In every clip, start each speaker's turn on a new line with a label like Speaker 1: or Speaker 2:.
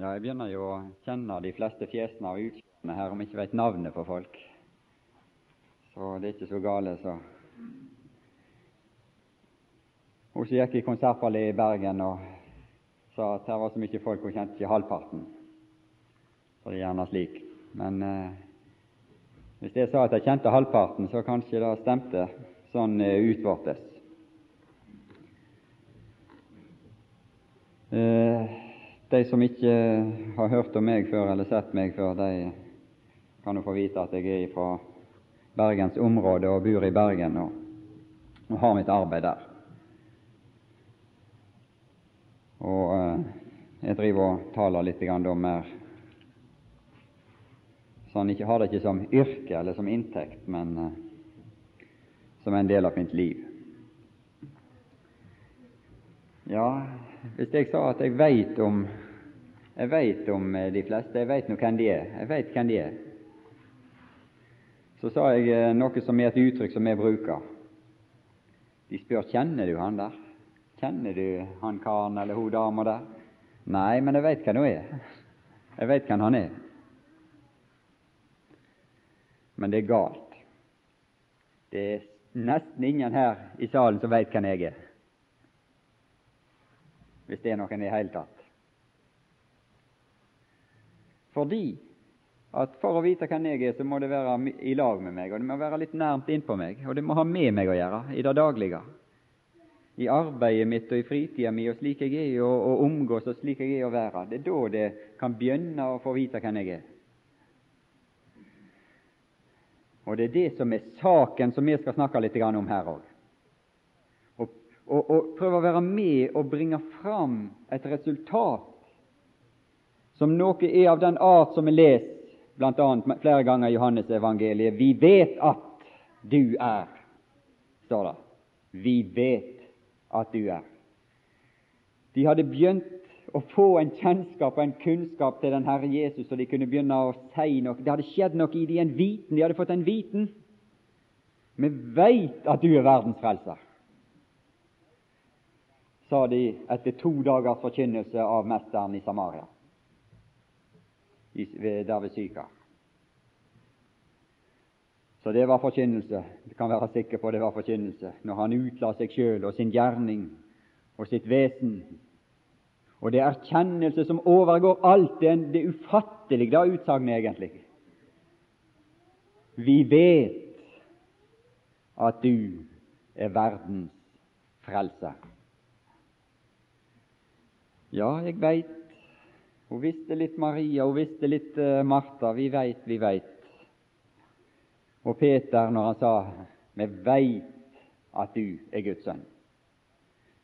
Speaker 1: Ja, jeg begynner jo å kjenne de fleste fjesene og utseendene her, om jeg ikke vet navnet på folk. Så det er ikke så gale, så. Hun som gikk i konsertballet i Bergen og sa at her var så mye folk, hun kjente ikke halvparten. Så det er gjerne slik. Men eh, hvis jeg sa at jeg kjente halvparten, så kanskje det stemte sånn eh, utvortes. Eh, de som ikke har hørt om meg før eller sett meg før, de kan jo få vite at jeg er fra Bergens område og bor i Bergen og, og har mitt arbeid der. Og eh, jeg driver og taler litt om mer så han ikke har det ikke som yrke eller som inntekt, men eh, som en del av mitt liv. Ja, hvis jeg sa at jeg veit om jeg vet om eh, de fleste, jeg veit nå hvem de er. Jeg veit hvem de er. Så sa jeg eh, noe som er et uttrykk som jeg bruker. De spør kjenner du han der. Kjenner du han karen eller hun dama der? Nei, men jeg veit hvem hun er. Jeg veit hvem han er. Men det er galt. Det er nesten ingen her i salen som veit hvem jeg er, hvis det er noen i det hele tatt. Fordi at for å vite hvem jeg er, så må det være i lag med meg, og det må være litt nærmt innpå meg, og det må ha med meg å gjøre i det daglige. I arbeidet mitt og i fritida mi og slik jeg er, og, omgås og slik jeg er å være. Det er da det kan begynne å få vite hvem jeg er. Og det er det som er saken som vi skal snakke litt om her òg. Og, og, prøve å være med og bringe fram et resultat som noe er av den art som vi leser bl.a. flere ganger i Johannes evangeliet. Vi vet at du er, står det. Vi vet at du er. De hadde begynt å få en kjennskap og en kunnskap til den Herre Jesus, og de kunne begynne å si noe. Det hadde skjedd noe i de en viten. De hadde fått en viten. Vi veit at du er verdens frelser, sa de etter to dagers forkynnelse av mesteren i Samaria der ved Sykar. Så det var forkynnelse. Du kan være sikker på det var forkynnelse når han utla seg sjøl og sin gjerning og sitt vesen. Og det er erkjennelse som overgår alt det, det ufattelige, det utsagnet egentlig. Vi vet at du er verdens frelser. Ja, jeg veit hun visste litt Maria, hun visste litt uh, Martha. Vi veit, vi veit. Og Peter, når han sa 'Vi veit at du er Guds sønn'.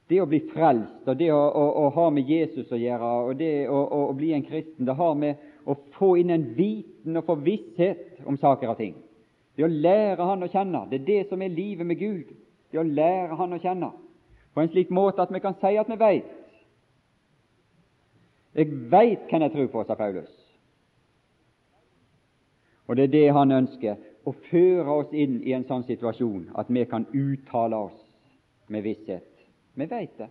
Speaker 1: Det å bli frelst og det å, å, å ha med Jesus å gjøre, og det å, å, bli en kristen, det har med å få inn en viten og få visshet om saker og ting. Det å lære Han å kjenne. Det er det som er livet med Gud. Det å lære Han å kjenne på en slik måte at vi kan si at vi veit. Jeg veit hvem jeg tror på, sa Paulus. Og det er det han ønsker, å føre oss inn i en sånn situasjon at vi kan uttale oss med visshet. Vi veit det.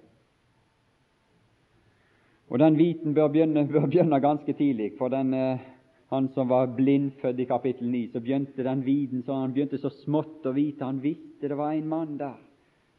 Speaker 1: Og den viten bør begynne, bør begynne ganske tidlig. For den, eh, han som var blindfødt i kapittel 9, så begynte den viten så han begynte så smått å vite. Han visste det var en mann der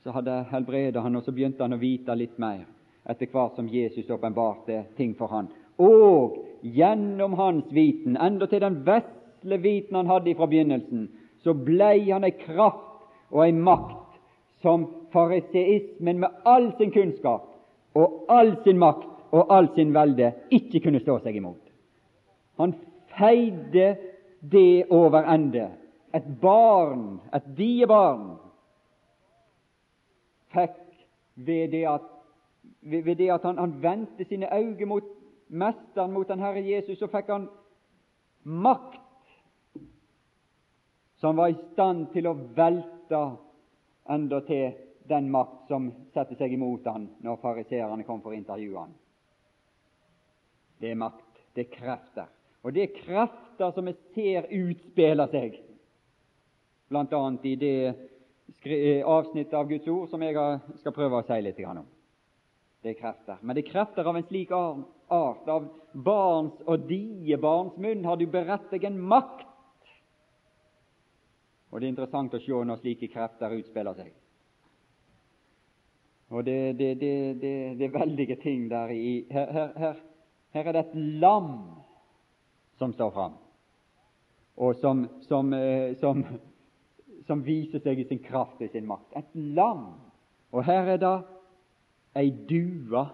Speaker 1: så hadde helbredet han, og så begynte han å vite litt mer etter hvert som Jesus åpenbarte ting for han. Og gjennom hans viten, enda til den vesle viten han hadde fra begynnelsen, så blei han ei kraft og ei makt som fariseismen med all sin kunnskap og all sin makt og all sin velde ikke kunne stå seg imot. Han feide det over ende. Et barn, et diebarn, fikk ved det at ved det at han, han vendte sine øyne mot Mesteren, mot den Herre Jesus, så fikk han makt som var i stand til å velte enda til den makt som satte seg imot han når fariseerne kom for å intervjue han. Det er makt, det er krefter. Og det er krefter som vi ser utspille seg, bl.a. i det avsnittet av Guds ord som jeg skal prøve å si litt om. Det er krefter. Men det er krefter av en slik art. Av barns og die barns munn har du beredt deg en makt. Og Det er interessant å se når slike krefter utspiller seg. Og det, det, det, det er veldige ting der i her, her, her, her, er det et lam som står fram, og som, som, eh, som, som viser seg i sin kraft og i sin makt. Et lam. Og her er det ei due.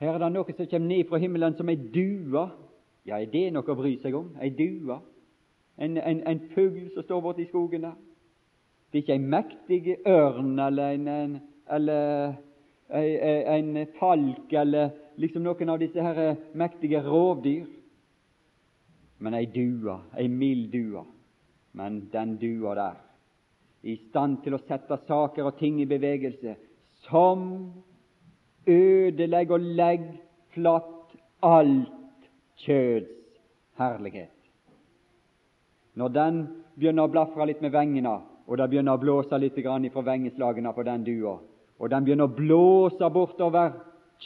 Speaker 1: Her er det noe som kommer ned fra himmelen som ei due. Ja, er det noe å bry seg om? Ei due? En, en, en fugl som står borte i skogen der? Det er ikke ei mektig ørn eller en, en, eller en, falk eller liksom noen av disse her mektige rovdyr. Men ei due, ei mild due. Men den dua der, i stand til å sette saker og ting i bevegelse, som ødelegger og legger flatt alt kjøds herlighet. Når den begynner å blafre litt med vengene, og det begynner å blåse litt fra vengeslagene på den dua, og den begynner å blåse bortover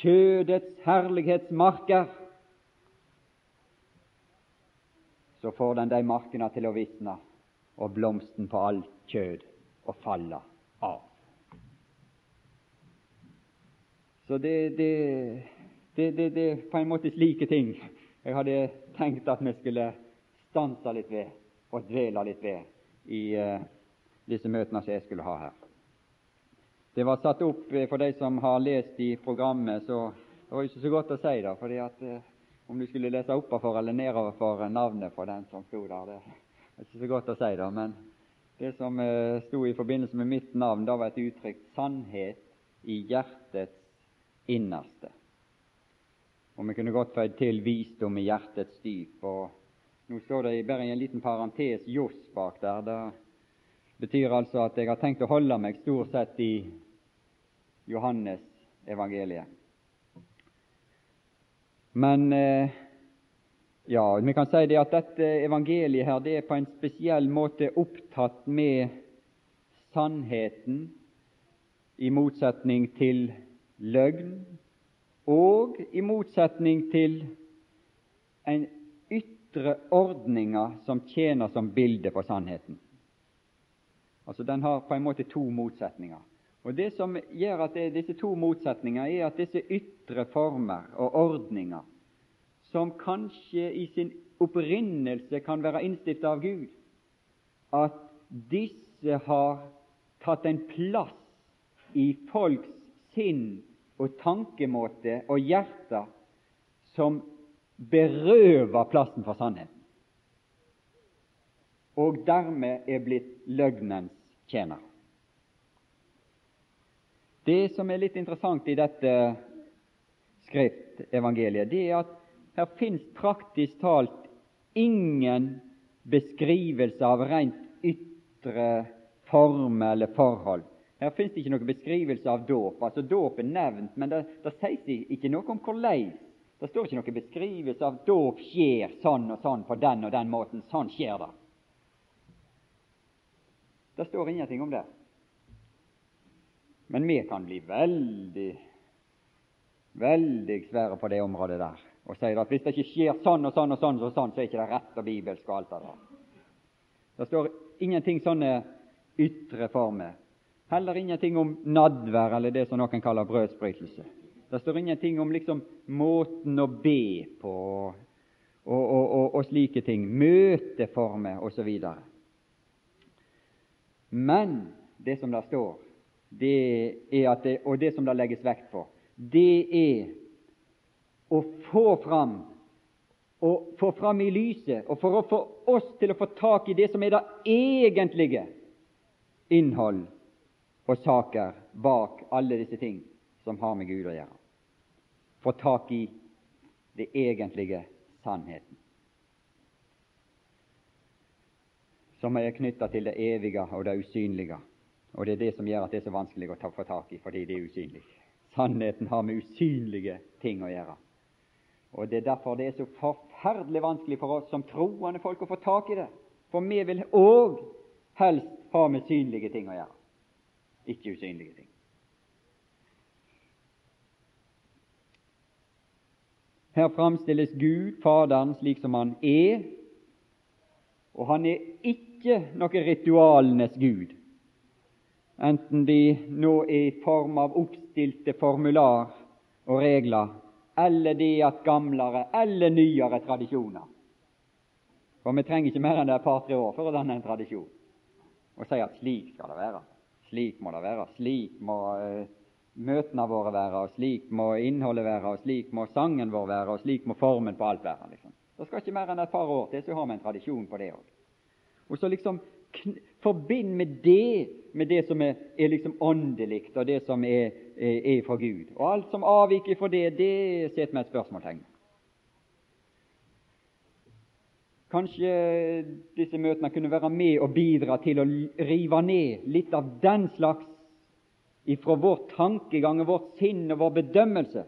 Speaker 1: kjødets herlighetsmarker, så får den de markene til å visne, og blomsten på alt kjød å falle av. Så det, det, er på en måte slike ting jeg hadde tenkt at vi skulle stanse litt ved og dvele litt ved i uh, disse møtene som jeg skulle ha her. Det var satt opp uh, for de som har lest i programmet, så det var ikke så godt å si det. fordi at uh, Om du skulle lese oppover eller nedover for navnet på den som sto der, det er ikke så godt å si det. Men det som sto i forbindelse med mitt navn, da var et uttrykk 'sannhet i hjertets innerste'. Og vi kunne godt føyd til 'visdom i hjertets dyp'. og nå står det bare i en liten parentes Jos bak der. Det betyr altså at jeg har tenkt å holde meg stort sett i Johannes evangeliet. Men eh, ja, vi kan si det at dette evangeliet her, det er på en spesiell måte opptatt med sannheten i motsetning til løgn, og i motsetning til en ytre ordninger som tjener som bilde på sannheten. Altså Den har på en måte to motsetninger. Og Det som gjør at det disse to motsetninger, er at disse ytre former og ordninger, som kanskje i sin opprinnelse kan være innstiftet av Gud, at disse har tatt en plass i folks sinn og tankemåte og hjerter som berøver plassen for sannheten, og dermed er blitt løgnens tjener. Det som er litt interessant i dette skriftevangeliet, det er at her fins praktisk talt ingen beskrivelse av rent ytre form eller forhold. Her fins det ikke noen beskrivelse av dåp. Altså Dåp er nevnt, men det, det sies ikke noe om hvordan det står ikke noen beskrivelse av dåp skjer sånn og sånn på den og den måten. Sånn skjer det. Det står ingenting om det. Men vi kan bli veldig, veldig svære på det området der og sier at hvis det ikke skjer sånn og sånn og sånn, og sånn så er ikke det rett og bibelsk og alt det der. Det står ingenting sånne ytre former. Heller ingenting om nadvær eller det som noen kaller brødsbrytelse. Det står ingenting om liksom måten å be på og, og, og, og slike ting. Møteformer osv. Men det som det står, det er at det, og det som det legges vekt på, det er å få fram å få fram i lyset, og for å få oss til å få tak i det som er det egentlige innhold og saker bak alle disse ting som har med Gud å gjøre få tak i det egentlige sannheten, som er knytta til det evige og det usynlige. Og Det er det som gjør at det er så vanskelig å ta, få tak i, fordi det er usynlig. Sannheten har med usynlige ting å gjøre. Og Det er derfor det er så forferdelig vanskelig for oss som troende folk å få tak i det. For vi vil òg helst ha med synlige ting å gjøre, ikke usynlige ting. Her framstilles Gud, Faderen, slik som han er, og han er ikke noe ritualenes gud, enten de nå er i form av oppstilte formular og regler, eller de at gamlere eller nyere tradisjoner. For vi trenger ikke mer enn det et par-tre år for å danne en tradisjon og si at slik skal det være. Slik må det være. Slik må uh, møtene våre være, og slik må innholdet være, og slik må sangen vår være, og slik må formen på alt være. liksom. Det skal ikke mer enn et par år til, så har vi en tradisjon på det òg. Og så liksom forbind med det med det som er, er liksom åndelig, og det som er, er, er fra Gud. Og alt som avviker fra det, det setter vi et spørsmålstegn Kanskje disse møtene kunne være med og bidra til å rive ned litt av den slags ifra vår tankegang og vårt sinn og vår bedømmelse,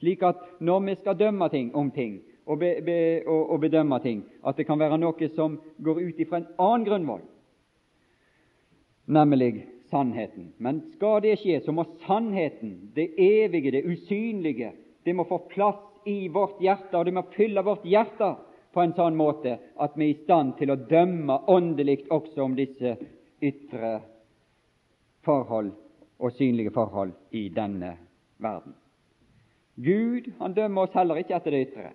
Speaker 1: slik at når vi skal dømme ting om ting og, be, be, og, og bedømme ting, at det kan være noe som går ut ifra en annen grunnvoll, nemlig sannheten. Men skal det skje, så må sannheten, det evige, det usynlige, det må få plass i vårt hjerte, og det må fylle vårt hjerte på en sånn måte at vi er i stand til å dømme åndelig også om disse ytre forhold og synlige forhold i denne verden. Gud han dømmer oss heller ikke etter det ytre.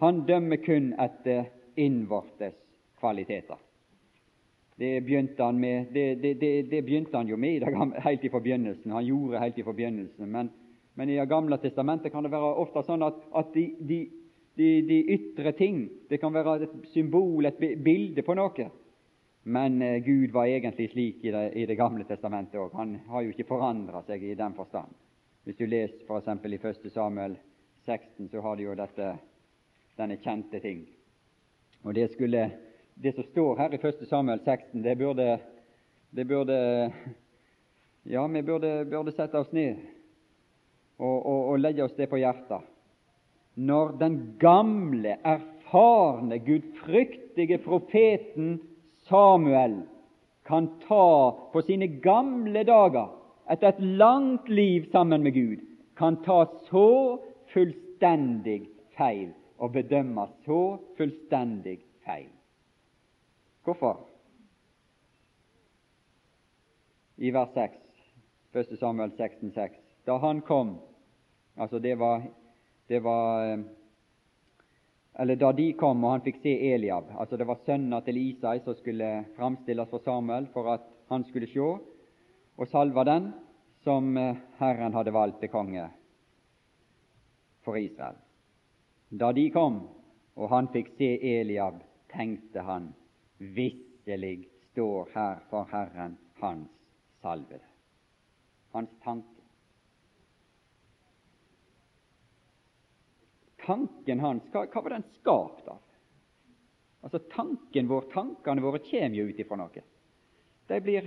Speaker 1: Han dømmer kun etter innvortes kvaliteter. Det begynte han, med, det, det, det, begynte han jo med helt i begynnelsen. Han gjorde helt i begynnelsen. Men, men, i Det gamle testamentet kan det være ofte sånn at, at de, de de, de, ytre ting. Det kan være et symbol, et bilde på noe. Men eh, Gud var egentlig slik i Det, i det gamle testamentet òg. Han har jo ikke forandra seg i den forstand. Hvis du leser f.eks. i 1. Samuel 16, så har du jo dette, denne kjente ting. Og det, skulle, det som står her i 1. Samuel 16, det burde, det burde Ja, vi burde, burde sette oss ned og, og, og legge oss det på hjertet når den gamle, erfarne, gudfryktige profeten Samuel kan ta på sine gamle dager, etter et langt liv sammen med Gud, kan ta så fullstendig feil og bedømme så fullstendig feil. Hvorfor? I vers 6, 1. Samuel 16, 6. Da han kom altså det var det var eh, eller Da de kom og han fikk se Eliab, altså det var sønner til Isai som skulle framstilles for Samuel for at han skulle se og salve den som eh, Herren hadde valgt til konge for Israel. Da de kom og han fikk se Eliab, tenkte han visselig står her for Herren hans salvede. Hans tanke tanken hans, hva, hva var den skapt av? Altså Tanken vår, tankene våre, kommer jo ut ifra noe. De blir,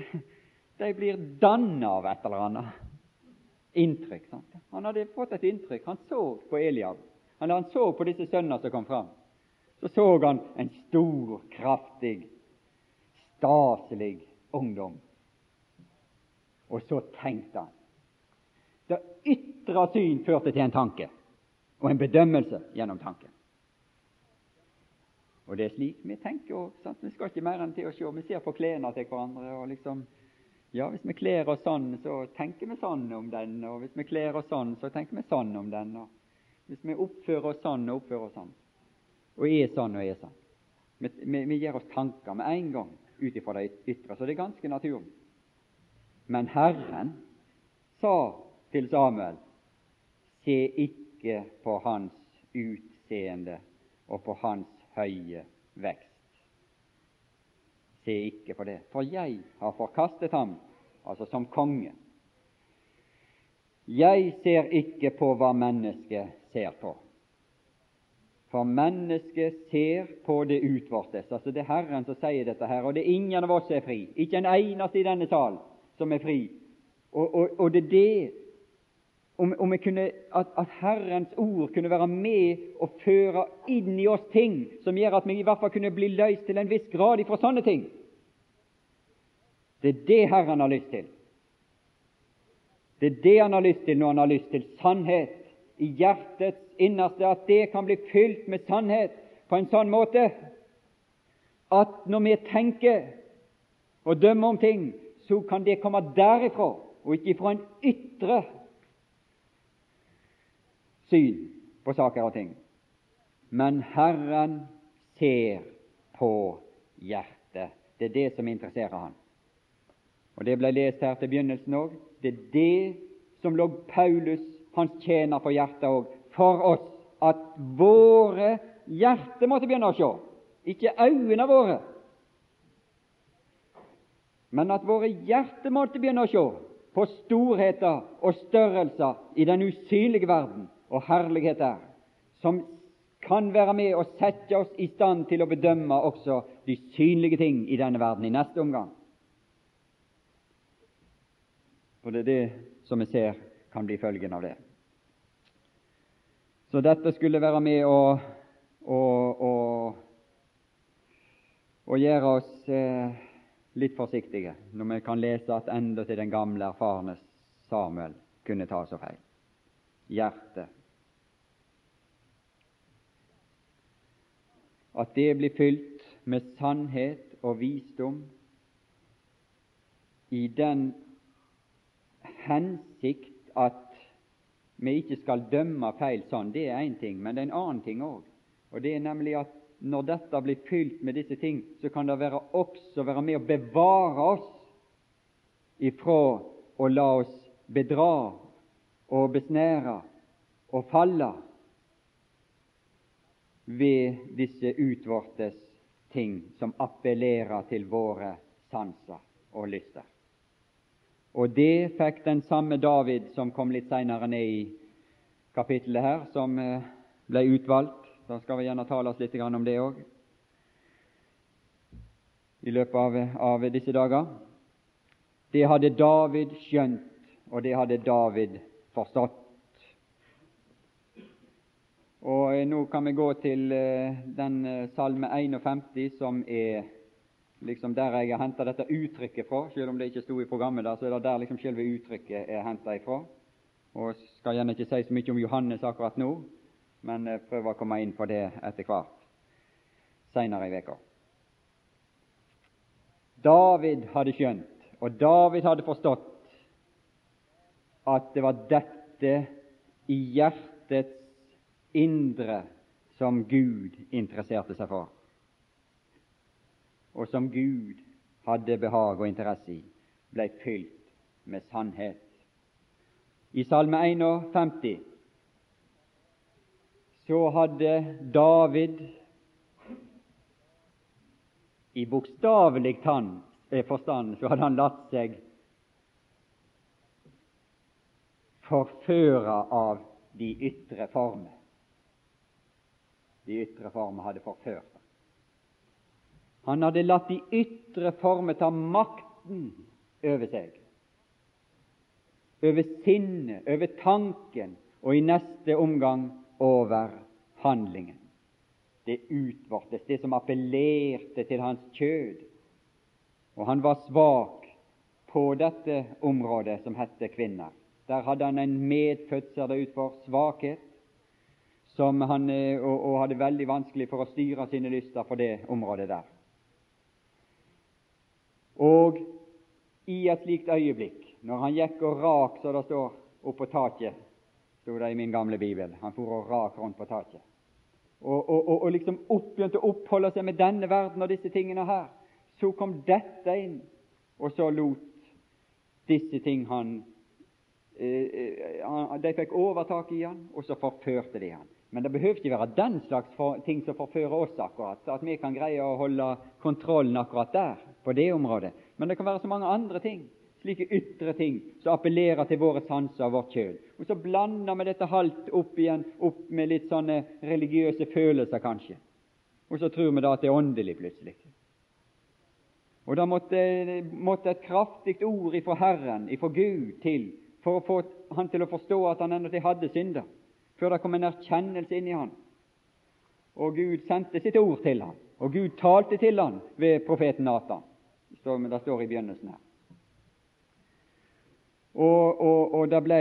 Speaker 1: de blir danna av et eller annet inntrykk. Sant? Han hadde fått et inntrykk. Han så på Eliab. Han, han så på disse sønnene som kom fram. Så så han en stor, kraftig, staselig ungdom. Og så tenkte han. Det ytre syn førte til en tanke og en bedømmelse gjennom tanken. Og det er slik vi tenker òg. Vi skal ikke mer enn til å se. Vi ser på klærne til hverandre. og liksom, ja, Hvis vi kler oss sånn, så tenker vi sånn om den. Og hvis vi kler oss sånn, så tenker vi sånn om den. Og hvis vi oppfører oss sånn og oppfører oss sånn, og er sånn og er sånn Vi, vi, vi gir oss tanker med en gang ut ifra det ytre. Så det er ganske naturlig. Men Herren sa til Samuel Se ikke ikke på hans utseende og på hans høye vekst. Se ikke på det, for jeg har forkastet ham, altså som konge. Jeg ser ikke på hva mennesket ser på. For mennesket ser på det utvortes. Altså Det er Herren som sier dette her, og det er ingen av oss som er fri. Ikke en eneste i denne sal som er fri. Og, og, og det er det om, om kunne, at, at, Herrens ord kunne være med og føre inn i oss ting som gjør at vi i hvert fall kunne bli løst til en viss grad ifra sånne ting. Det er det Herren har lyst til. Det er det Han har lyst til når Han har lyst til sannhet i hjertets innerste, at det kan bli fylt med sannhet på en sånn måte at når vi tenker og dømmer om ting, så kan det komme derifra, og ikke fra en ytre syn på saker og ting. Men Herren ser på hjertet. Det er det som interesserer Han. Og Det ble lest her til begynnelsen òg. Det er det som lå Paulus, hans tjener, på hjertet òg, for oss, at våre hjerter måtte begynne å se, ikke øynene våre, men at våre hjerter måtte begynne å se på storheter og størrelser i den usynlige verden og herlighet er, som kan være med og sette oss i stand til å bedømme også de synlige ting i denne verden i neste omgang. For det er det som vi ser kan bli følgen av det. Så dette skulle være med å, å, å, å gjøre oss eh, litt forsiktige når vi kan lese at enda til den gamle, erfarne Samuel kunne ta så feil. Hjertet. At det blir fylt med sannhet og visdom i den hensikt at vi ikke skal dømme feil sånn, det er én ting, men det er en annen ting òg. Og det er nemlig at når dette blir fylt med disse ting, så kan det være også være med å bevare oss ifra å la oss bedra og besnære og falle ved disse utvortes ting som appellerer til våre sanser og lyster. Og det fikk den samme David som kom litt seinere ned i kapittelet her, som eh, ble utvalgt. Da skal vi gjerne tale oss litt om det òg i løpet av, av, disse dager. Det hadde David skjønt, og det hadde David forstått. Og eh, Nå kan vi gå til eh, den salme 51 som er liksom der jeg har henta dette uttrykket fra. Selv om det ikke sto i programmet, der, så er det der liksom selve uttrykket er henta ifra. Og skal gjerne ikke si så mye om Johannes akkurat nå, men prøve å komme inn på det etter hvert seinere i veka. David hadde skjønt, og David hadde forstått, at det var dette i hjertets indre som Gud interesserte seg for og som Gud hadde behag og interesse i, ble fylt med sannhet. I Salme 51 så hadde David i bokstavelig eh, forstand så hadde han latt seg forføre av de ytre former. De ytre former hadde forført ham. han hadde latt de ytre former ta makten over seg, over sinnet, over tanken, og i neste omgang over handlingen. Det utvortes, det som appellerte til hans kjød. Og han var svak på dette området som hette kvinner. Der hadde han en det ut for, svakhet, som han, eh, og, og hadde veldig vanskelig for å styre sine lyster på det området der. Og i et slikt øyeblikk, når han gikk og rak, så det står, opp på taket, sto det i min gamle bibel Han for og rak rundt på taket. Og, og, og, liksom opp, begynte å oppholde seg med denne verden og disse tingene her. Så kom dette inn, og så lot disse ting han eh, eh De fikk overtak i han, og så forførte de han. Men det behøver ikke være den slags ting som forfører oss akkurat, at vi kan greie å holde kontrollen akkurat der, på det området. Men det kan være så mange andre ting, slike ytre ting, som appellerer til våre sanser og vårt kjøl. Og så blander vi dette halvt opp igjen, opp med litt sånne religiøse følelser, kanskje. Og så tror vi da at det er åndelig, plutselig. Og da måtte, måtte et kraftig ord ifra Herren, ifra Gud, til for å få han til å forstå at han ennå hadde synder før det kom en erkjennelse inn i han. Og Gud sendte sitt ord til han, og Gud talte til han ved profeten. Det står, det står i begynnelsen her. Og, og, og det ble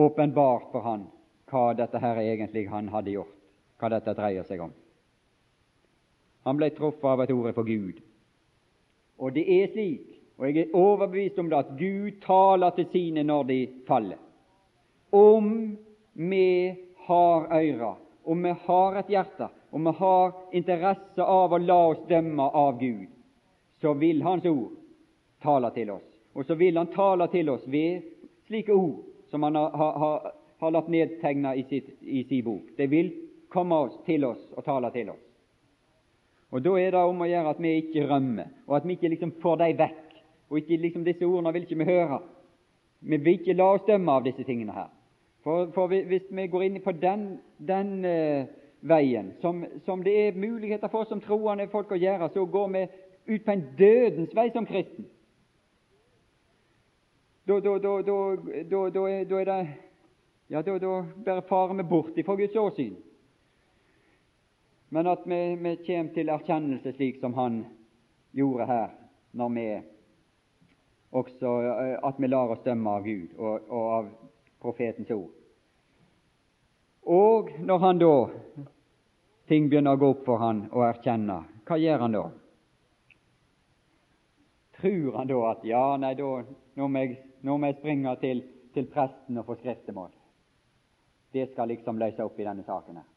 Speaker 1: åpenbart for han hva dette her egentlig han hadde gjort, hva dette dreier seg om. Han ble truffet av et ord for Gud. Og det er slik, og jeg er overbevist om det, at Gud taler til sine når de faller. Om vi har øyre, og vi har et hjerte, og vi har interesse av å la oss dømme av Gud, så vil Hans ord tale til oss. Og så vil Han tale til oss ved slike ord som Han har, har, har latt nedtegne i, sitt, i sin bok. Det vil komme oss, til oss og tale til oss. Og Da er det om å gjøre at vi ikke rømmer, og at vi ikke liksom får dem vekk. Og ikke liksom Disse ordene vil ikke vi høre. Vi vil ikke la oss dømme av disse tingene her. For, for hvis vi går inn på den, den uh, veien, som, som, det er muligheter for som troende folk å gjøre, så går vi ut på en dødens vei som kristen. Da, da, da, da er det Ja, da, bare farer vi bort ifra Guds åsyn men at vi, vi kommer til erkjennelse slik som han gjorde her, når vi også eh, at vi lar oss dømme av Gud og, og av profetens ord. Og når han da ting begynner å gå opp for han og erkjenne, hva gjør han da? Tror han da at ja, nei, da, nå må jeg, nå må jeg springe til, til presten og få skriftemål? Det skal liksom løse opp i denne saken her.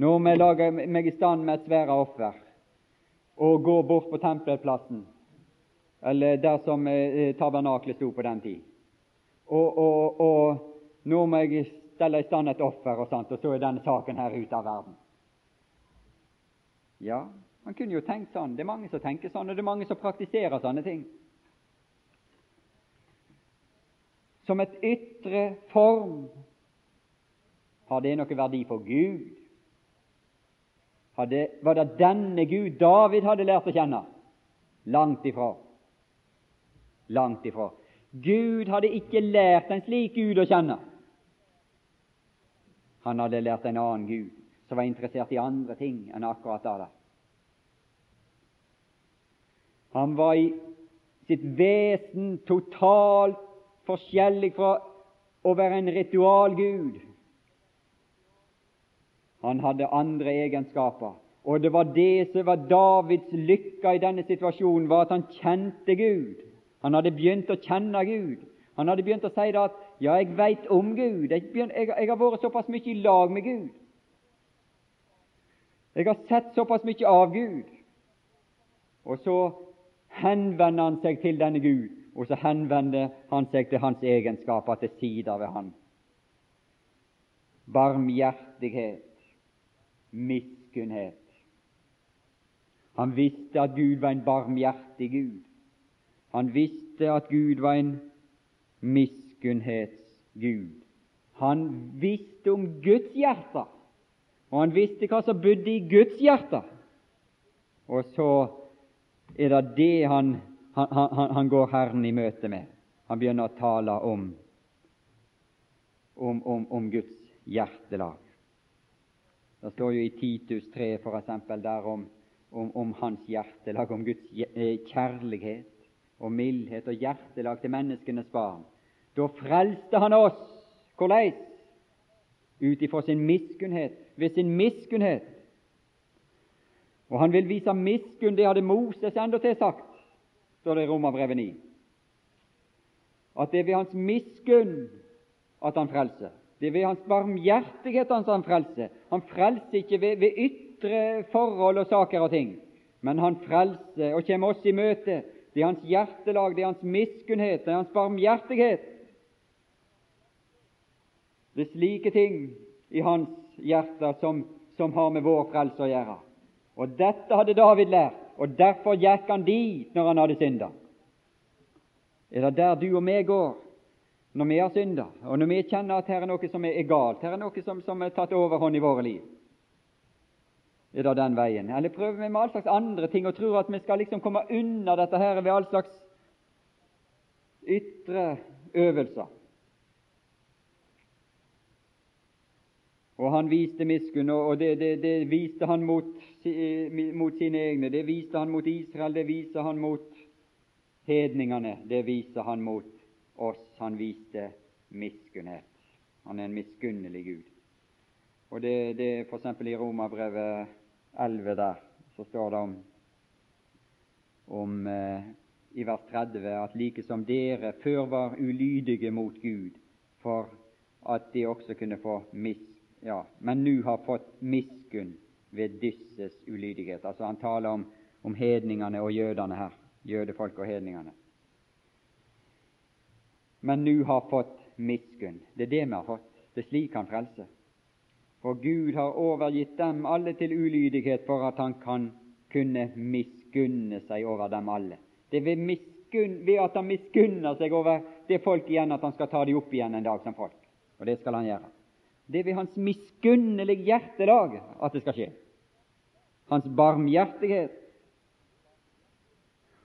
Speaker 1: må jeg lage meg i stand med et svære offer og gå bort på tempelplassen, eller der som eh, tabernaklet sto på den tid, og, og, og nå må jeg stelle i stand et offer, og, sånt, og så er denne saken her ute av verden. Ja, man kunne jo tenkt sånn. Det er mange som tenker sånn, og det er mange som praktiserer sånne ting. Som et ytre form har det noe verdi for Gud hadde, var det denne Gud David hadde lært å kjenne? Langt ifra. Langt ifra. Gud hadde ikke lært en slik Gud å kjenne. Han hadde lært en annen Gud som var interessert i andre ting enn akkurat det. Han var i sitt vesen totalt forskjellig fra å være en ritualgud han hadde andre egenskaper. Og det var det som var Davids lykke i denne situasjonen, var at han kjente Gud. Han hadde begynt å kjenne Gud. Han hadde begynt å si det at 'ja, jeg veit om Gud'. Jeg, begynt, jeg, jeg, har vært såpass mye i lag med Gud. Jeg har sett såpass mye av Gud. Og så henvender han seg til denne Gud, og så henvender han seg til hans egenskaper til sider ved han. Barmhjertighet, miskunnhet. Han visste at Gud var en barmhjertig Gud. Han visste at Gud var en miskunnhetsgud. Han visste om Guds hjerte, og han visste hva som bodde i Guds hjerte. Og så er det det han, han, han, han går Herren i møte med. Han begynner å tale om, om, om, om Guds hjertelag. Det står jo i Titus 3 for eksempel, der om, om, om hans hjertelag, om Guds eh, kjærlighet og mildhet og hjertelag til menneskenes barn. Da frelste han oss. Hvordan? Ut ifra sin miskunnhet, ved sin miskunnhet. Og han vil vise miskunn, det hadde Moses endatil sagt, står det i Romerbrevet 9. At det er ved hans miskunn at han frelser. Det er ved hans barmhjertighet han frelser. Han frelser ikke ved, ved, ytre forhold og saker og ting, men han frelser og kommer oss i møte. Det er hans hjertelag, det er hans miskunnhet, det er hans barmhjertighet. Det er slike ting i hans hjerte som, som har med vår frelse å gjøre. Og dette hadde David lært, og derfor gikk han dit når han hadde synda. Er det der du og meg går? når vi har synda, og når vi kjenner at her er noe som er galt, her er noe som, som er tatt overhånd i våre liv. Er det den veien? Eller prøver vi med all slags andre ting og tror at vi skal liksom komme unna dette her ved all slags ytre øvelser? Og han viste miskunn, og det, det, det, viste han mot, mot sine egne. Det viste han mot Israel, det viser han mot hedningene, det viser han mot oss han viste miskunnhet. Han er en miskunnelig Gud. Og det, det er f.eks. i Romerbrevet 11 der, så står det om, om eh, i vers 30 at like som dere før var ulydige mot Gud, for at de også kunne få mis, ja, men nå har fått miskunn ved disses ulydighet. Altså Han taler om, om hedningene og jødene her, jødefolk og hedningene. Men nå har fått miskunn. Det er det vi har fått. Det er slik han frelser. For Gud har overgitt dem alle til ulydighet for at han kan kunne miskunne seg over dem alle. Det er ved, miskunn, ved at han miskunner seg over det folk igjen, at han skal ta dem opp igjen en dag som folk. Og det skal han gjøre. Det er ved hans miskunnelige hjertelag at det skal skje. Hans barmhjertighet.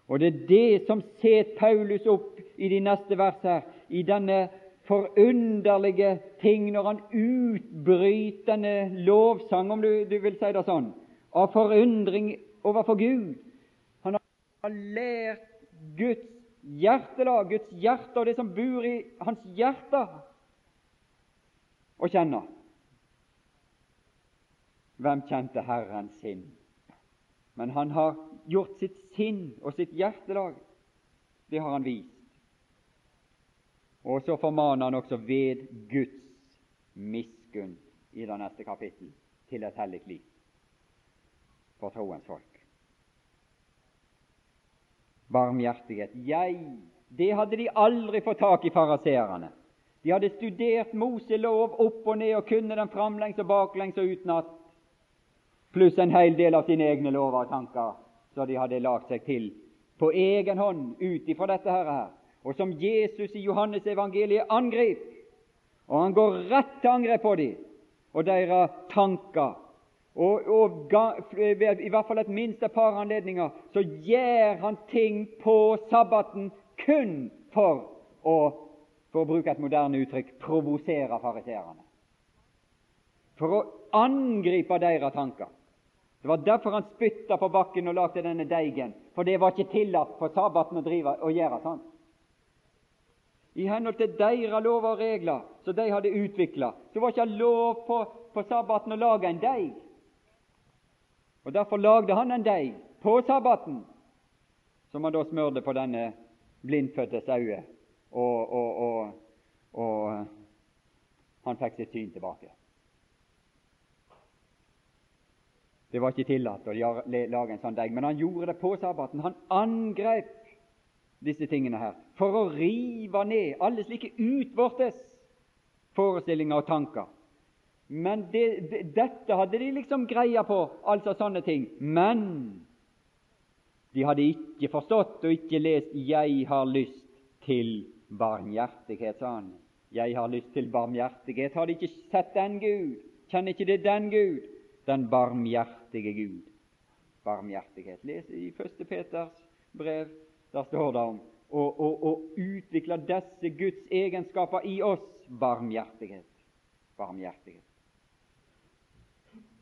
Speaker 1: Og det er det som ser Paulus opp i de neste vers her, i denne forunderlige ting når han utbrytende lovsang, om du, du, vil si det sånn, av forundring overfor Gud. Han har lært Guds hjertelag, Guds hjerte og det som bor i hans hjerte, å kjenne. Hvem kjente Herren sin? Men han har gjort sitt sinn og sitt hjertelag. Det har han vist. Og så formaner han også ved Guds miskunn i det neste kapittel til et hellig liv for troens folk. Barmhjertighet. Jeg, det hadde de aldri fått tak i fariseerne. De hadde studert Moselov opp og ned og kunne den framlengs og baklengs og utenat, pluss en hel del av sine egne lover og tanker så de hadde lagt seg til på egen hånd ut ifra dette her og som Jesus i Johannes evangeliet angrep. Og han går rett til angrep på dem og deres tanker. Og, og i hvert fall et minst et par anledninger så gjør han ting på sabbaten kun for å, for å bruke et moderne uttrykk, provosere fariseerne. For å angripe deres tanker. Det var derfor han spytta på bakken og lagde denne deigen, for det var ikke tillatt på sabbaten å, drive, å gjøre sånn i henhold til deres lover og regler som de hadde utvikla. Så var ikke lov på, på sabbaten å lage en deig. Og Derfor lagde han en deig på sabbaten, som han da smørte på denne blindfødtes øye, og, og, og, og han fikk sitt syn tilbake. Det var ikke tillatt å lage en sånn deig, men han gjorde det på sabbaten. Han angrep disse tingene her, for å rive ned alle slike utvortes forestillinger og tanker. Men det, det, dette hadde de liksom greia på, altså sånne ting. Men de hadde ikke forstått og ikke lest 'Jeg har lyst til barmhjertighet', sa han. 'Jeg har lyst til barmhjertighet'. Har de ikke sett den Gud? Kjenner ikke det den Gud? Den barmhjertige Gud. Barmhjertighet. Les i 1. Peters brev der står det om å, utvikle disse Guds egenskaper i oss barmhjertighet. Barmhjertighet.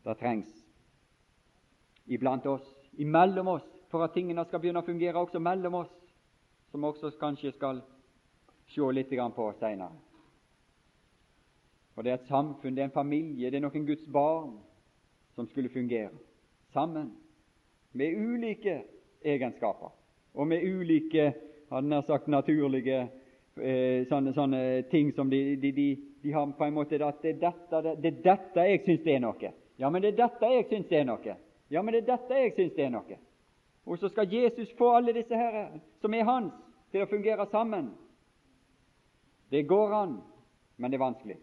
Speaker 1: Det trengs iblant oss, imellom oss, for at tingene skal begynne å fungere også mellom oss, som vi også kanskje skal se litt på seinere. For det er et samfunn, det er en familie, det er noen Guds barn som skulle fungere sammen, med ulike egenskaper og med ulike hadde nær sagt naturlige eh, sånne, sånne, ting som de, de, de, de, har på en måte at det er dette, det, det dette jeg syns det er noe. Ja, men det er dette jeg syns det er noe. Ja, men det er dette jeg syns det er noe. Og så skal Jesus få alle disse her som er hans, til å fungere sammen. Det går an, men det er vanskelig.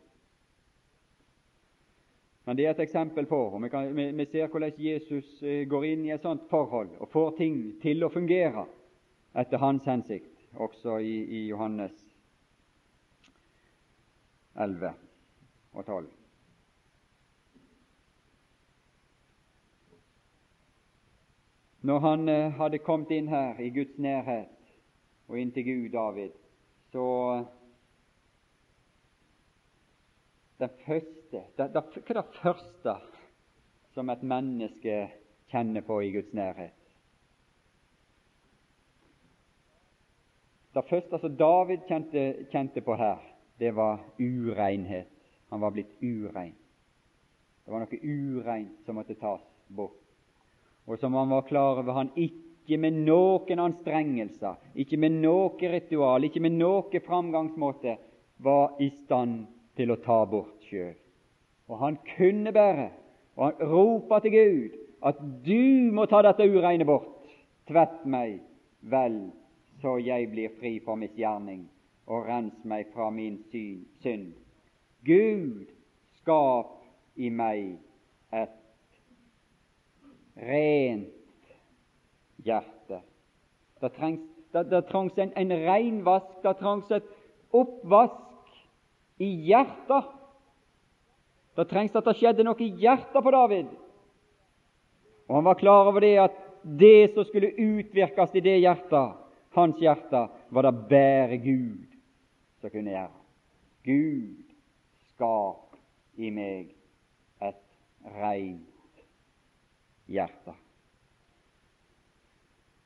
Speaker 1: Men det er et eksempel på og vi, kan, vi, vi ser hvordan Jesus eh, går inn i et sånt forhold og får ting til å fungere etter hans hensikt, også i, i Johannes 11 og 12. Når han eh, hadde kommet inn her i Guds nærhet og inn til Gud, David, så det første, det, det, Hva er det første som et menneske kjenner på i Guds nærhet? Det første som David kjente, kjente på her, det var urenhet. Han var blitt urein. Det var noe ureint som måtte tas bort. Og som han var klar over han ikke med noen anstrengelser, ikke med noe ritual, ikke med noen framgangsmåte var i stand til å ta bort sjøl. Og han kunne bare, og han ropa til Gud at du må ta dette ureine bort. Tvett meg vel, så jeg blir fri for misgjerning, og rens meg fra min synd. Gud, skap i meg et rent hjerte. Det trengs, det, det trengs en, en reinvask, det trengs et oppvask i hjertet. Det trengs at det skjedde noe i hjertet på David. Og Han var klar over det at det som skulle utvirkes i det hjertet, hans hjerte, var det bare Gud som kunne gjøre. Gud, skap i meg et reint hjerte.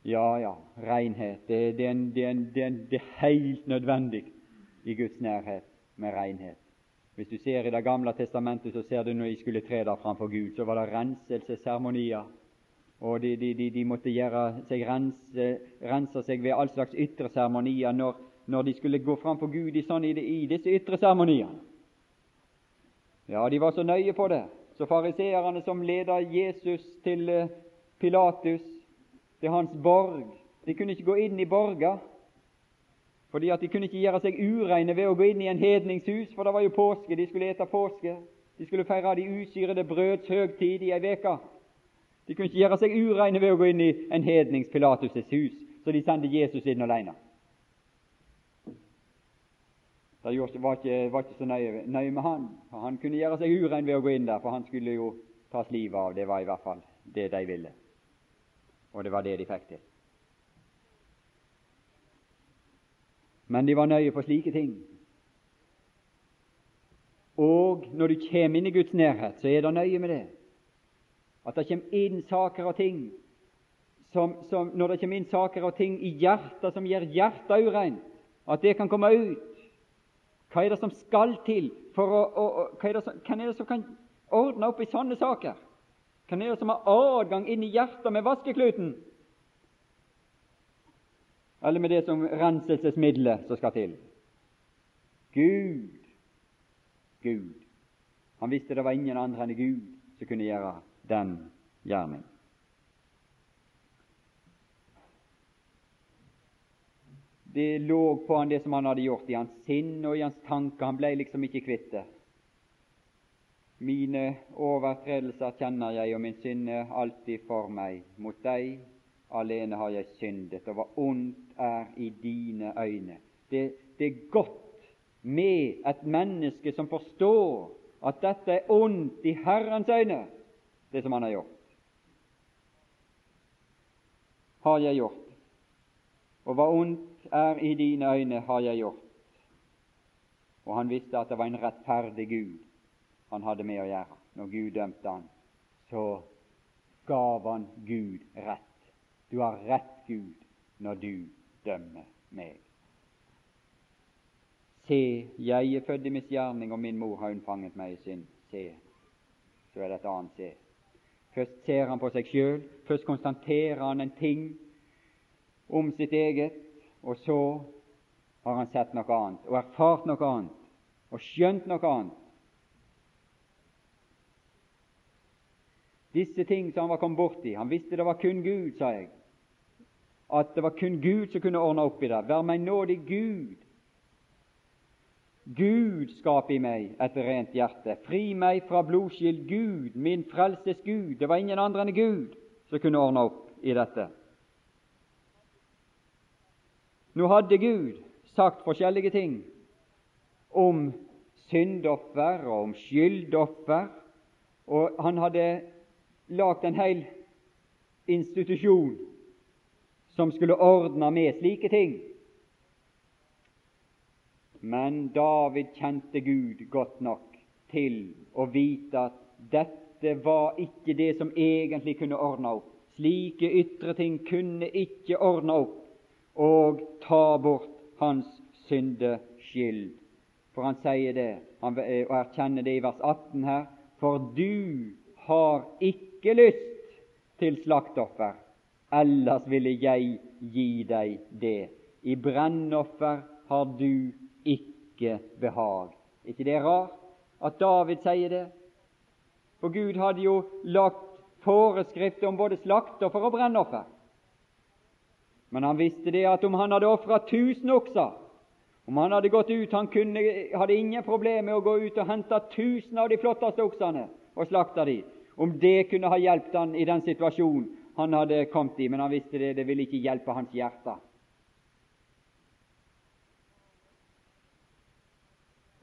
Speaker 1: Ja, ja, renhet. Det, det, det, det er helt nødvendig i Guds nærhet med renhet. Hvis du ser i Det gamle testamentet, så ser du når de skulle tre der framfor Gud, så var det renselsesseremonier. Og de, de, de, de, måtte seg rense, rense seg ved all slags ytre seremonier når, når, de skulle gå framfor Gud i, sånn, i, i disse ytre seremoniene. Ja, de var så nøye på det. Så fariseerne som leda Jesus til eh, Pilatus, til hans borg, de kunne ikke gå inn i borga fordi at De kunne ikke gjøre seg ureine ved å gå inn i en hedningshus, for det var jo påske, de skulle ete påske. De skulle feire de usyrede brøds høgtid i ei uke. De kunne ikke gjøre seg ureine ved å gå inn i en hednings Pilatus' hus, så de sendte Jesus inn alene. Det var ikke, var ikke så nøye, nøye, med han. Han kunne gjøre seg urein ved å gå inn der, for han skulle jo tas livet av. Det var i hvert fall det de ville, og det var det de fikk til. men de var nøye på slike ting. Og når du kommer inn i Guds nærhet, så er det nøye med det. At det kommer inn saker og ting som, som, Når det kommer inn saker og ting i hjertet som gjør hjertet ureint, at det kan komme ut. Hva er det som skal til for å, å, å hva er det som, Hvem er det som kan ordne opp i sånne saker? Hvem er det som har adgang inn i hjertet med vaskekluten? eller med det som renselsesmiddelet som skal til. Gud. Gud. Han visste det var ingen andre enn Gud som kunne gjøre den gjerning. Det lå på han det som han hadde gjort i hans sinn og i hans tanker. Han ble liksom ikke kvitt det. Mine overtredelser kjenner jeg, og min synd er alltid for meg. Mot deg alene har jeg syndet, og hva ondt er i dine øyne. Det, det er godt med et menneske som forstår at dette er ondt i Herrens øyne, det som han har gjort. Har jeg gjort. Og hva ondt er i dine øyne, har jeg gjort. Og han visste at det var en rettferdig Gud han hadde med å gjøre. Når Gud dømte han, så gav han Gud rett. Du har rett, Gud, når du dømmer meg. Se, jeg er født i misgjerning, og min mor har unnfanget meg i synd. Se, så er det et annet se. Først ser han på seg sjøl, først konstaterer han en ting om sitt eget, og så har han sett noe annet, og erfart noe annet, og skjønt noe annet. Disse ting som han var kommet borti. Han visste det var kun Gud, sa jeg. At det var kun Gud som kunne ordne opp i det. Vær meg nådig, Gud. Gud skap i meg et rent hjerte. Fri meg fra blodskyld. Gud, min frelses Gud. Det var ingen andre enn Gud som kunne ordne opp i dette. Nå hadde Gud sagt forskjellige ting om syndoffer og om skyldoffer, og han hadde lagd en hel institusjon som skulle ordne med slike ting. Men David kjente Gud godt nok til å vite at dette var ikke det som egentlig kunne ordne opp. Slike ytre ting kunne ikke ordne opp og ta bort hans syndeskyld. For han sier det, han, og erkjenner det i vers 18 her. For du har ikke lyst til slaktoffer, ellers ville jeg gi deg det. I brennoffer har du ikke behag. ikke det er rart at David sier det? For Gud hadde jo lagt foreskrifter om både slaktoffer og brennoffer. Men han visste det at om han hadde ofra tusen okser, om han hadde gått ut Han kunne, hadde ingen problemer med å gå ut og hente tusen av de flotteste oksene og slakte de. Om det kunne ha hjulpet han i den situasjonen han hadde kommet i, men han visste det, det ville ikke hjelpe hans hjerte.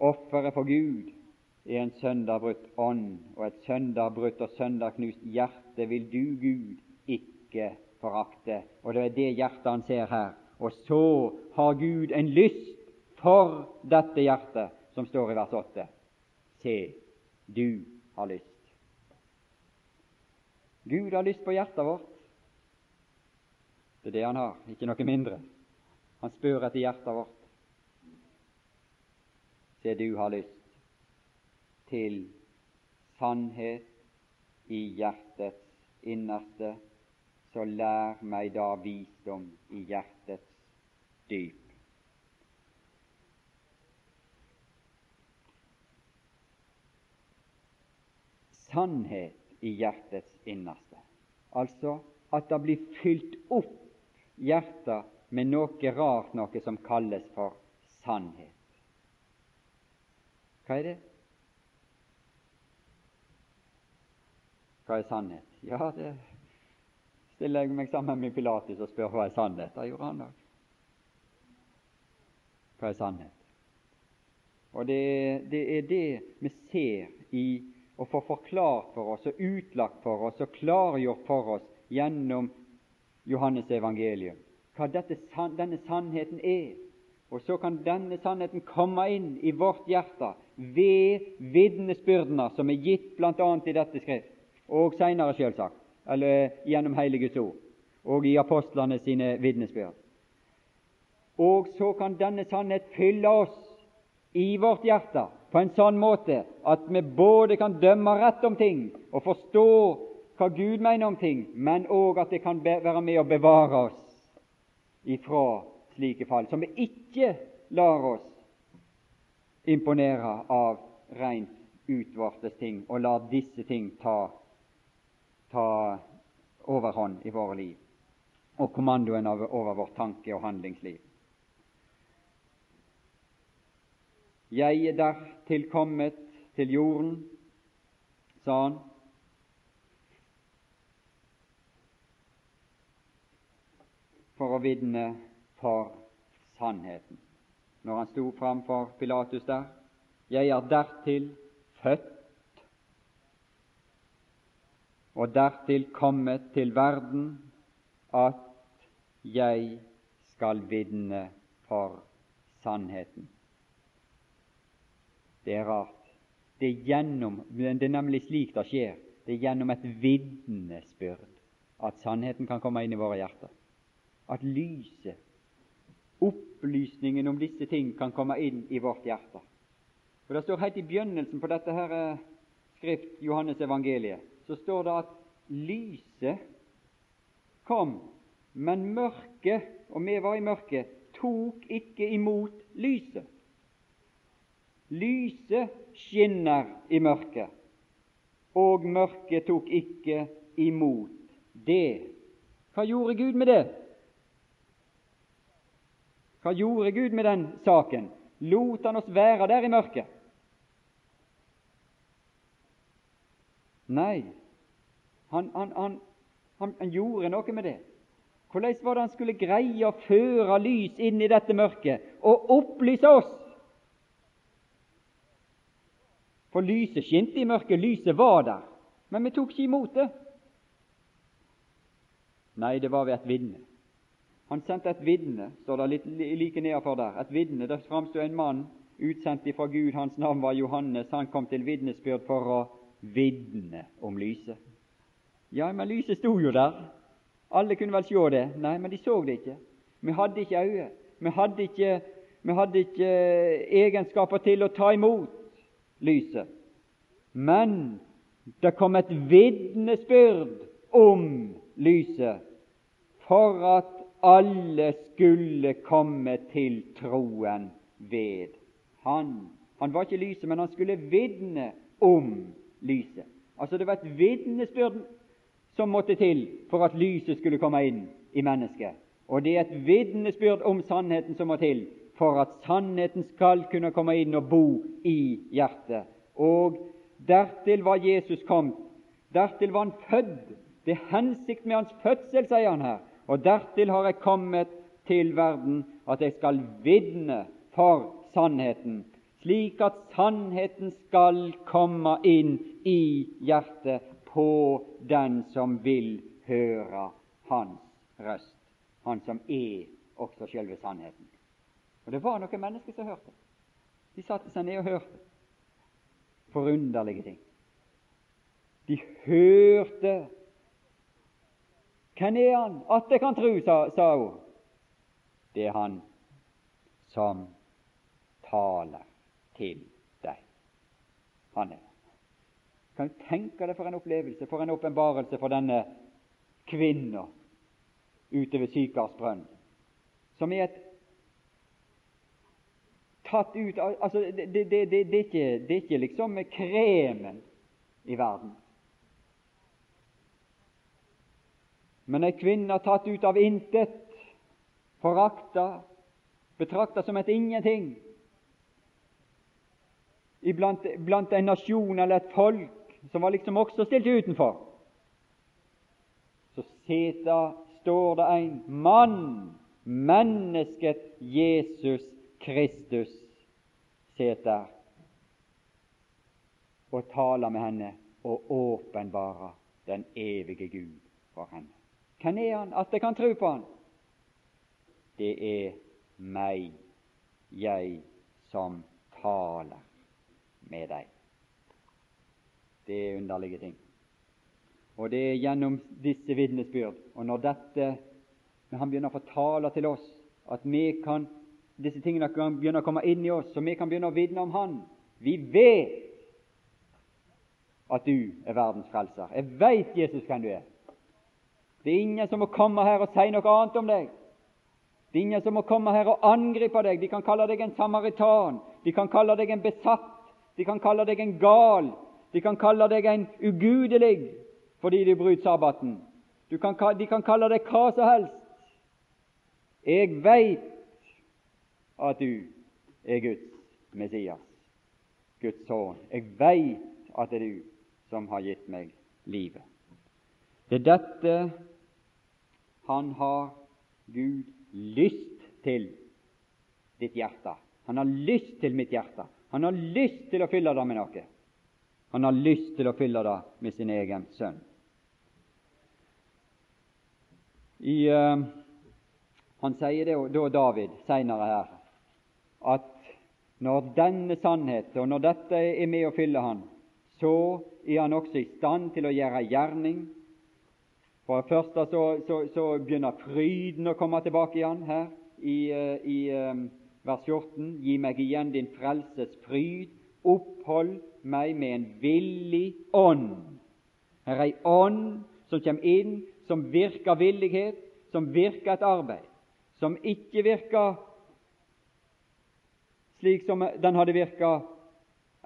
Speaker 1: Offeret for Gud er en sønderbrutt ånd, og et sønderbrutt og sønderknust hjerte vil du, Gud, ikke forakte. Og det er det hjertet han ser her. Og så har Gud en lyst for dette hjertet, som står i vers 8. Se, du har lyst. Gud har lyst på hjertet vårt. Det er det han har, ikke noe mindre. Han spør etter hjertet vårt. Se, du har lyst til sannhet i hjertets innerste så lær meg da visdom i hjertets dyp. Sannhet i hjertets innerste, altså at det blir fylt opp hjertet med noe rart, noe som kalles for sannhet. Hva er det? Hva er sannhet? Ja, det stiller jeg meg sammen med Pilatus og spør hva er sannhet. Det gjorde han òg. Hva er sannhet? Og det, det, er det vi ser i å få forklart for oss og utlagt for oss og klargjort for oss gjennom Johannes evangelium, hva dette, denne sannheten er. Og så kan denne sannheten komme inn i vårt hjerte ved vitnesbyrdene som er gitt bl.a. i dette skrift, og seinere, selvsagt eller gjennom Guds ord, og i apostlene sine vitnesbyrd. Og så kan denne sannhet fylle oss i vårt hjerte på en sånn måte at vi både kan dømme rett om ting og forstå hva Gud mener om ting, men òg at det kan være med å bevare oss ifra slike fall, som vi ikke lar oss imponere av rent utvortes ting, og lar disse ting ta ta overhånd i våre liv, og kommandoen over vårt tanke- og handlingsliv. Jeg er dertil kommet til jorden, sa han. For å vitne for sannheten. Når han sto framfor Pilatus der. Jeg er dertil født og dertil kommet til verden at jeg skal vitne for sannheten. Det er rart. Det er, gjennom, det er nemlig slik det skjer. Det er gjennom et vitnesbyrd at sannheten kan komme inn i våre hjerter. At lyset, opplysningen om disse ting, kan komme inn i vårt hjerte. For Det står helt i begynnelsen på dette her eh, skrift, Johannes evangeliet, så står det at lyset kom, men mørket, og vi var i mørket, tok ikke imot lyset. Lyset skinner i mørket, og mørket tok ikke imot det. Hva gjorde Gud med det? Hva gjorde Gud med den saken? Lot han oss være der i mørket? Nei, han, han, han, han, gjorde noe med det. Hvordan var det han skulle greie å føre lys inn i dette mørket og opplyse oss? For lyset skinte i mørket, lyset var der, men vi tok ikke imot det. Nei, det var ved et vitne. Han sendte et vitne, står det litt like nedenfor der. Et vitne, Der framsto en mann utsendt ifra Gud, hans navn var Johannes. Han kom til vitnesbyrd for å vitne om lyset. Ja, men lyset sto jo der. Alle kunne vel se det. Nei, men de så det ikke. Vi hadde ikke øye. Vi hadde ikke vi hadde ikke egenskaper til å ta imot lyset. Men det kom et vitnesbyrd om lyset for at alle skulle komme til troen ved Han. Han var ikke lyset, men han skulle vitne om lyset. Altså Det var et vitnesbyrd som måtte til for at lyset skulle komme inn i mennesket. Og det er et vitnesbyrd om sannheten som må til for at sannheten skal kunne komme inn og bo i hjertet. Og dertil var Jesus kommet. Dertil var han født. Det er hensikt med hans fødsel, sier han her. Og dertil har jeg kommet til verden at jeg skal vitne for sannheten, slik at sannheten skal komme inn i hjertet på den som vil høre hans røst, han som er også selve sannheten. Og det var noen mennesker som hørte. De satte seg ned og hørte. Forunderlige ting. De hørte. Hvem er han? At jeg kan tru, sa, sa hun. Det er han som taler til deg. Han er Kan du tenke deg for en opplevelse, for en åpenbarelse for denne kvinna ute ved Sykars som er et tatt ut altså, det, det, det, det, er ikke, det er ikke liksom kremen i verden. Men ei kvinne tatt ut av intet, forakta, betrakta som et ingenting iblant blant en nasjon eller et folk som var liksom også stilt utenfor. Så seta står det en mann, mennesket Jesus Kristus, seter og taler med henne og åpenbarer den evige Gud for henne. Hvem er han at jeg kan tro på han? Det er meg, jeg som taler med deg. Det er underlige ting. Og det er gjennom disse vitnesbyrd, og når dette når han begynner å få tale til oss, at vi kan disse tingene kan begynne å komme inn i oss, så vi kan begynne å vitne om Han. Vi vet at du er verdens frelser. Jeg vet, Jesus, hvem du er. Det er ingen som må komme her og si noe annet om deg. Det er ingen som må komme her og angripe deg. De kan kalle deg en samaritan, de kan kalle deg en besatt, de kan kalle deg en gal, de kan kalle deg en ugudelig fordi du bryter sabbaten. Kan, de kan kalle deg hva som helst. Jeg veit at du er Guds Messias, Guds sønn. Jeg veit at det er du som har gitt meg livet. Det er dette han har Gud lyst til ditt hjerte. Han har lyst til mitt hjerte. Han har lyst til å fylle det med noe. Han har lyst til å fylle det med sin egen sønn. I, uh, han sier det da David senere her at når denne sannhet, og når dette er med å fylle han, så er han også i stand til å gjøre gjerning. For det første så, så, så begynner fryden å komme tilbake igjen her i, eh, i um, vers 14. Gi meg igjen din frelses fryd. Opphold meg med en villig ånd. Her er ei ånd som kommer inn, som virker villighet, som virker et arbeid, som ikke virker slik som den hadde virka,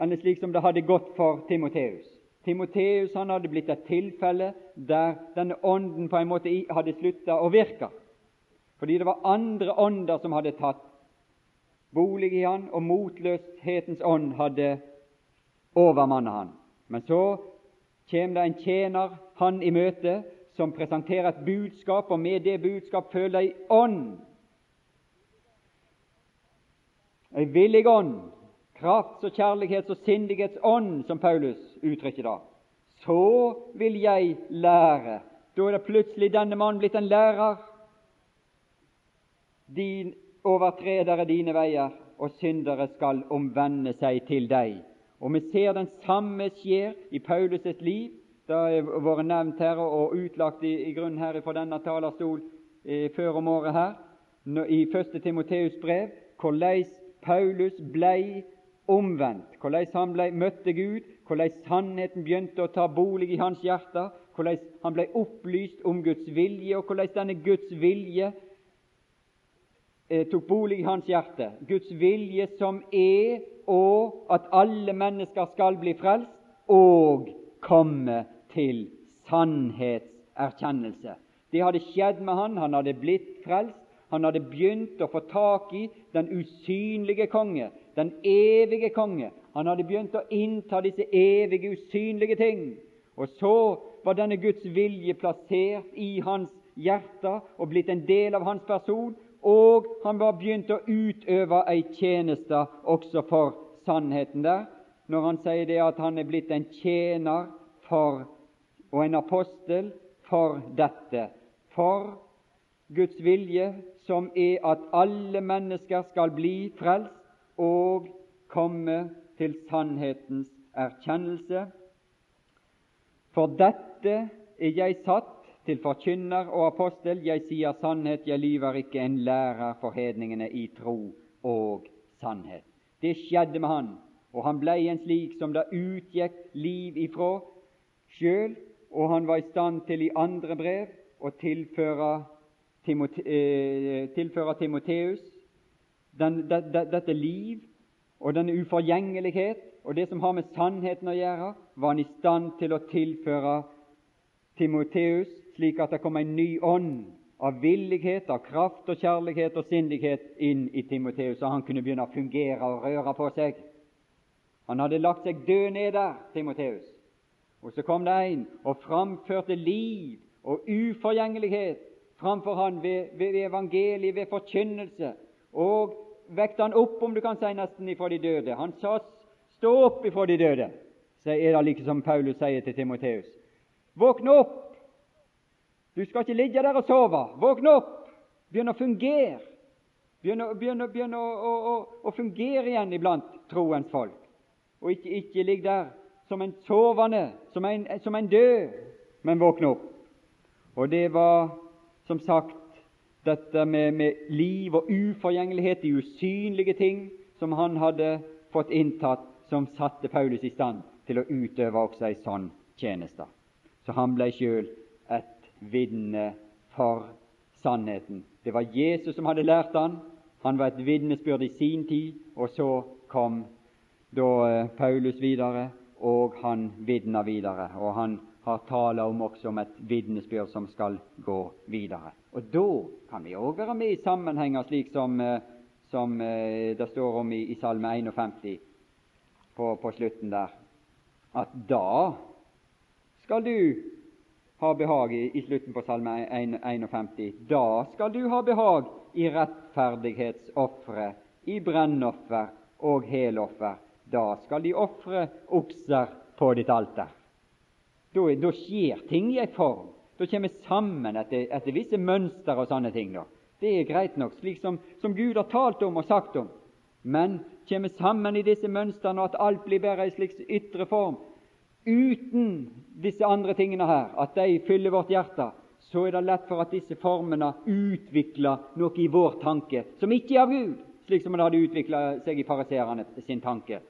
Speaker 1: eller slik som det hadde gått for Timoteus. Timoteus han hadde blitt et tilfelle der denne ånden på en måte hadde slutta å virke, fordi det var andre ånder som hadde tatt bolig i han, og motløshetens ånd hadde overmannet han. Men så kommer det en tjener han i møte som presenterer et budskap, og med det budskap føler ei ånd. Ei villig ånd, krafts- og kjærlighets- og sindighets ånd, som Paulus uttrykker det, så vil jeg lære. Da er det plutselig denne mannen blitt en lærer. Din overtredere dine veier, og syndere skal omvende seg til deg. Og Vi ser den samme skjer i Paulus' liv. Det har vært nevnt her og utlagt i, i grunnen her fra denne talerstol eh, før om året her, i 1. Timoteus brev, hvordan Paulus blei omvendt, hvordan han ble, møtte Gud, hvordan sannheten begynte å ta bolig i hans hjerte, hvordan han ble opplyst om Guds vilje, og hvordan denne Guds vilje eh, tok bolig i hans hjerte. Guds vilje som er og at alle mennesker skal bli frelst og komme til sannhetserkjennelse. Det hadde skjedd med han, han hadde blitt frelst, han hadde begynt å få tak i den usynlige konge, den evige konge. Han hadde begynt å innta disse evige, usynlige ting. Og så var denne Guds vilje plassert i hans hjerte og blitt en del av hans person, og han var begynt å utøve ei tjeneste også for sannheten der, når han sier det at han er blitt en tjener for og en apostel for dette, for Guds vilje, som er at alle mennesker skal bli frelst og komme til sannhetens erkjennelse. For dette er jeg satt til forkynner og apostel. Jeg sier sannhet, jeg lyver ikke, en lærer for hedningene i tro og sannhet. Det skjedde med han, og han blei en slik som det utgikk liv ifra sjøl, og han var i stand til i andre brev å tilføre, eh, tilføre Timoteus den, de, de, dette liv og denne uforgjengelighet og det som har med sannheten å gjøre, var han i stand til å tilføre Timoteus slik at det kom en ny ånd av villighet, av kraft og kjærlighet og sindighet inn i Timoteus, så han kunne begynne å fungere og røre på seg. Han hadde lagt seg død ned der, Timoteus. Og så kom det en og framførte liv og uforgjengelighet framfor han ved, ved evangeliet, ved forkynnelse, og vekte han opp, om du kan si, nesten ifra de døde. Han sa 'stå opp ifra de døde', så er det like som Paulus sier til Timoteus. Våkne opp! Du skal ikke ligge der og sove. Våkne opp! Begynn å fungere. Begynn, å, begynn, å, begynn å, å, å, fungere igjen iblant troens folk. Og ikke, ikke ligg der som en sovende, som en, som en død, men våkne opp. Og det var som sagt dette med, med liv og uforgjengelighet, de usynlige ting som han hadde fått inntatt, som satte Paulus i stand til å utøve også ei sånn tjeneste. Så han ble sjøl et vitne for sannheten. Det var Jesus som hadde lært han. Han var et vitnesbyrd i sin tid, og så kom da eh, Paulus videre, og han vitna videre. Og han har tala om også om et vitnesbyrd som skal gå videre. Og da kan vi òg være med i sammenhenger slik som, eh, som eh, det står om i, i Salme 51 på, på slutten der, at da skal du ha behag i, i slutten på Salme 51. Da skal du ha behag i rettferdighetsofre, i brennoffer og heloffer. Da skal de ofre okser på ditt alter. Da, da skjer ting i en form. Da kommer vi sammen etter, etter visse mønster og sånne ting. da. Det er greit nok, slik som, som Gud har talt om og sagt om. Men kommer sammen i disse mønstrene, og at alt blir bare i slik ytre form, uten disse andre tingene her, at de fyller vårt hjerte, så er det lett for at disse formene utvikler noe i vår tanke som ikke er av Gud, slik som det hadde utvikla seg i fariseerne sin tanke.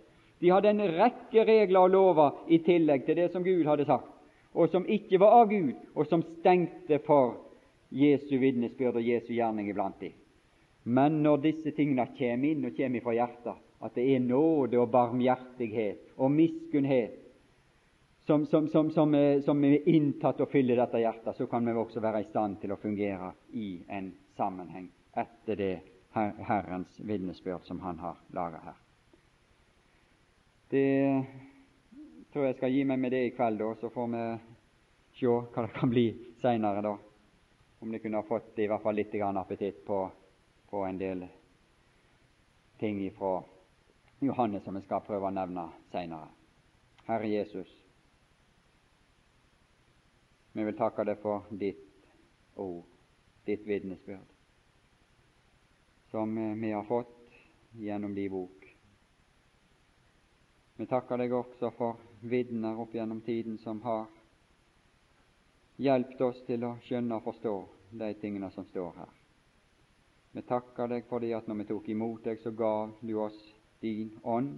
Speaker 1: De hadde en rekke regler og lover i tillegg til det som Gud hadde sagt, og som ikke var av Gud, og som stengte for Jesu vitnesbyrd og Jesu gjerning iblant dem. Men når disse tingene kommer inn og kommer fra hjertet, at det er nåde og barmhjertighet og miskunnhet som, som, som, som, som er inntatt og fyller dette hjertet, så kan vi også være i stand til å fungere i en sammenheng etter det Herrens vitnesbyrd som Han har laga her. Det tror jeg skal gi meg med det i kveld, da, så får vi se hva det kan bli seinere. Om det kunne ha fått i hvert fall litt appetitt på, på en del ting fra Johannes som vi skal prøve å nevne seinere. Herre Jesus, vi vil takke deg for ditt ord, ditt vitnesbyrd, som vi har fått gjennom din bok. Vi takker deg også for vitner opp gjennom tiden som har hjulpet oss til å skjønne og forstå de tingene som står her. Vi takker deg fordi at når vi tok imot deg, så gav du oss din ånd,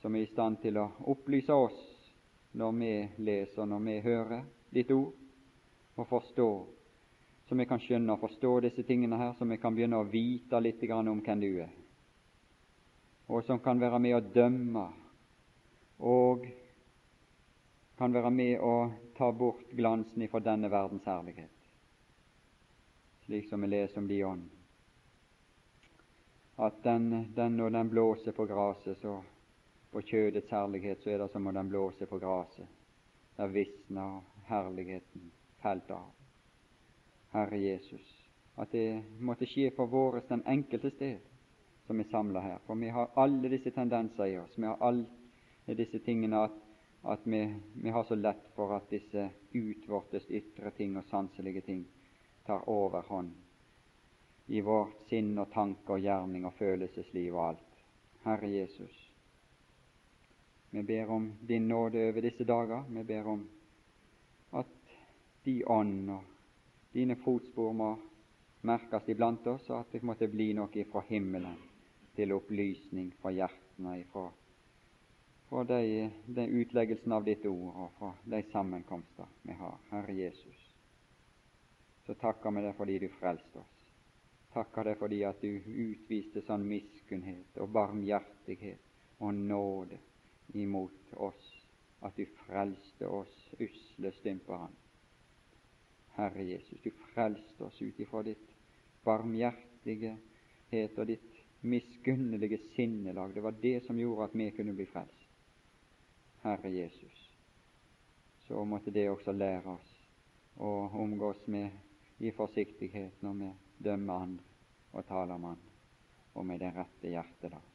Speaker 1: som er i stand til å opplyse oss når vi leser, når vi hører ditt ord, og forstår, så vi kan skjønne og forstå disse tingene her, så vi kan begynne å vite litt om hvem du er, og som kan være med å dømme og kan være med å ta bort glansen ifra denne verdens herlighet, slik som vi leser om de ånd. At den, den når den blåser på graset, så på kjødets herlighet, så er det som om den blåser på graset. Der visner herligheten felt av. Herre Jesus, at det måtte skje for våres den enkelte sted som er samla her. For vi har alle disse tendenser i oss. Vi har alle disse tingene at at vi, vi, har så lett for at disse utvortes ytre ting og sanselige ting tar overhånd i vårt sinn og tanke og gjerning og følelsesliv og alt. Herre Jesus, vi ber om din nåde over disse dager. Vi ber om at de ånd og dine fotspor må merkes iblant oss, og at det måtte bli noe fra himmelen til opplysning fra hjertene, ifra for de, den utleggelsen av ditt ord og for de sammenkomster vi har, Herre Jesus. Så takker vi deg fordi du frelste oss. Takker deg fordi at du utviste sånn miskunnhet og barmhjertighet og nåde imot oss, at du frelste oss usle stymperne. Herre Jesus, du frelste oss ut ifra ditt barmhjertighet og ditt miskunnelige sinnelag. Det var det som gjorde at vi kunne bli frelst. Herre Jesus, så måtte det også lære oss å omgås med i forsiktighet når vi dømmer andre og taler om andre, og med det rette hjertelag.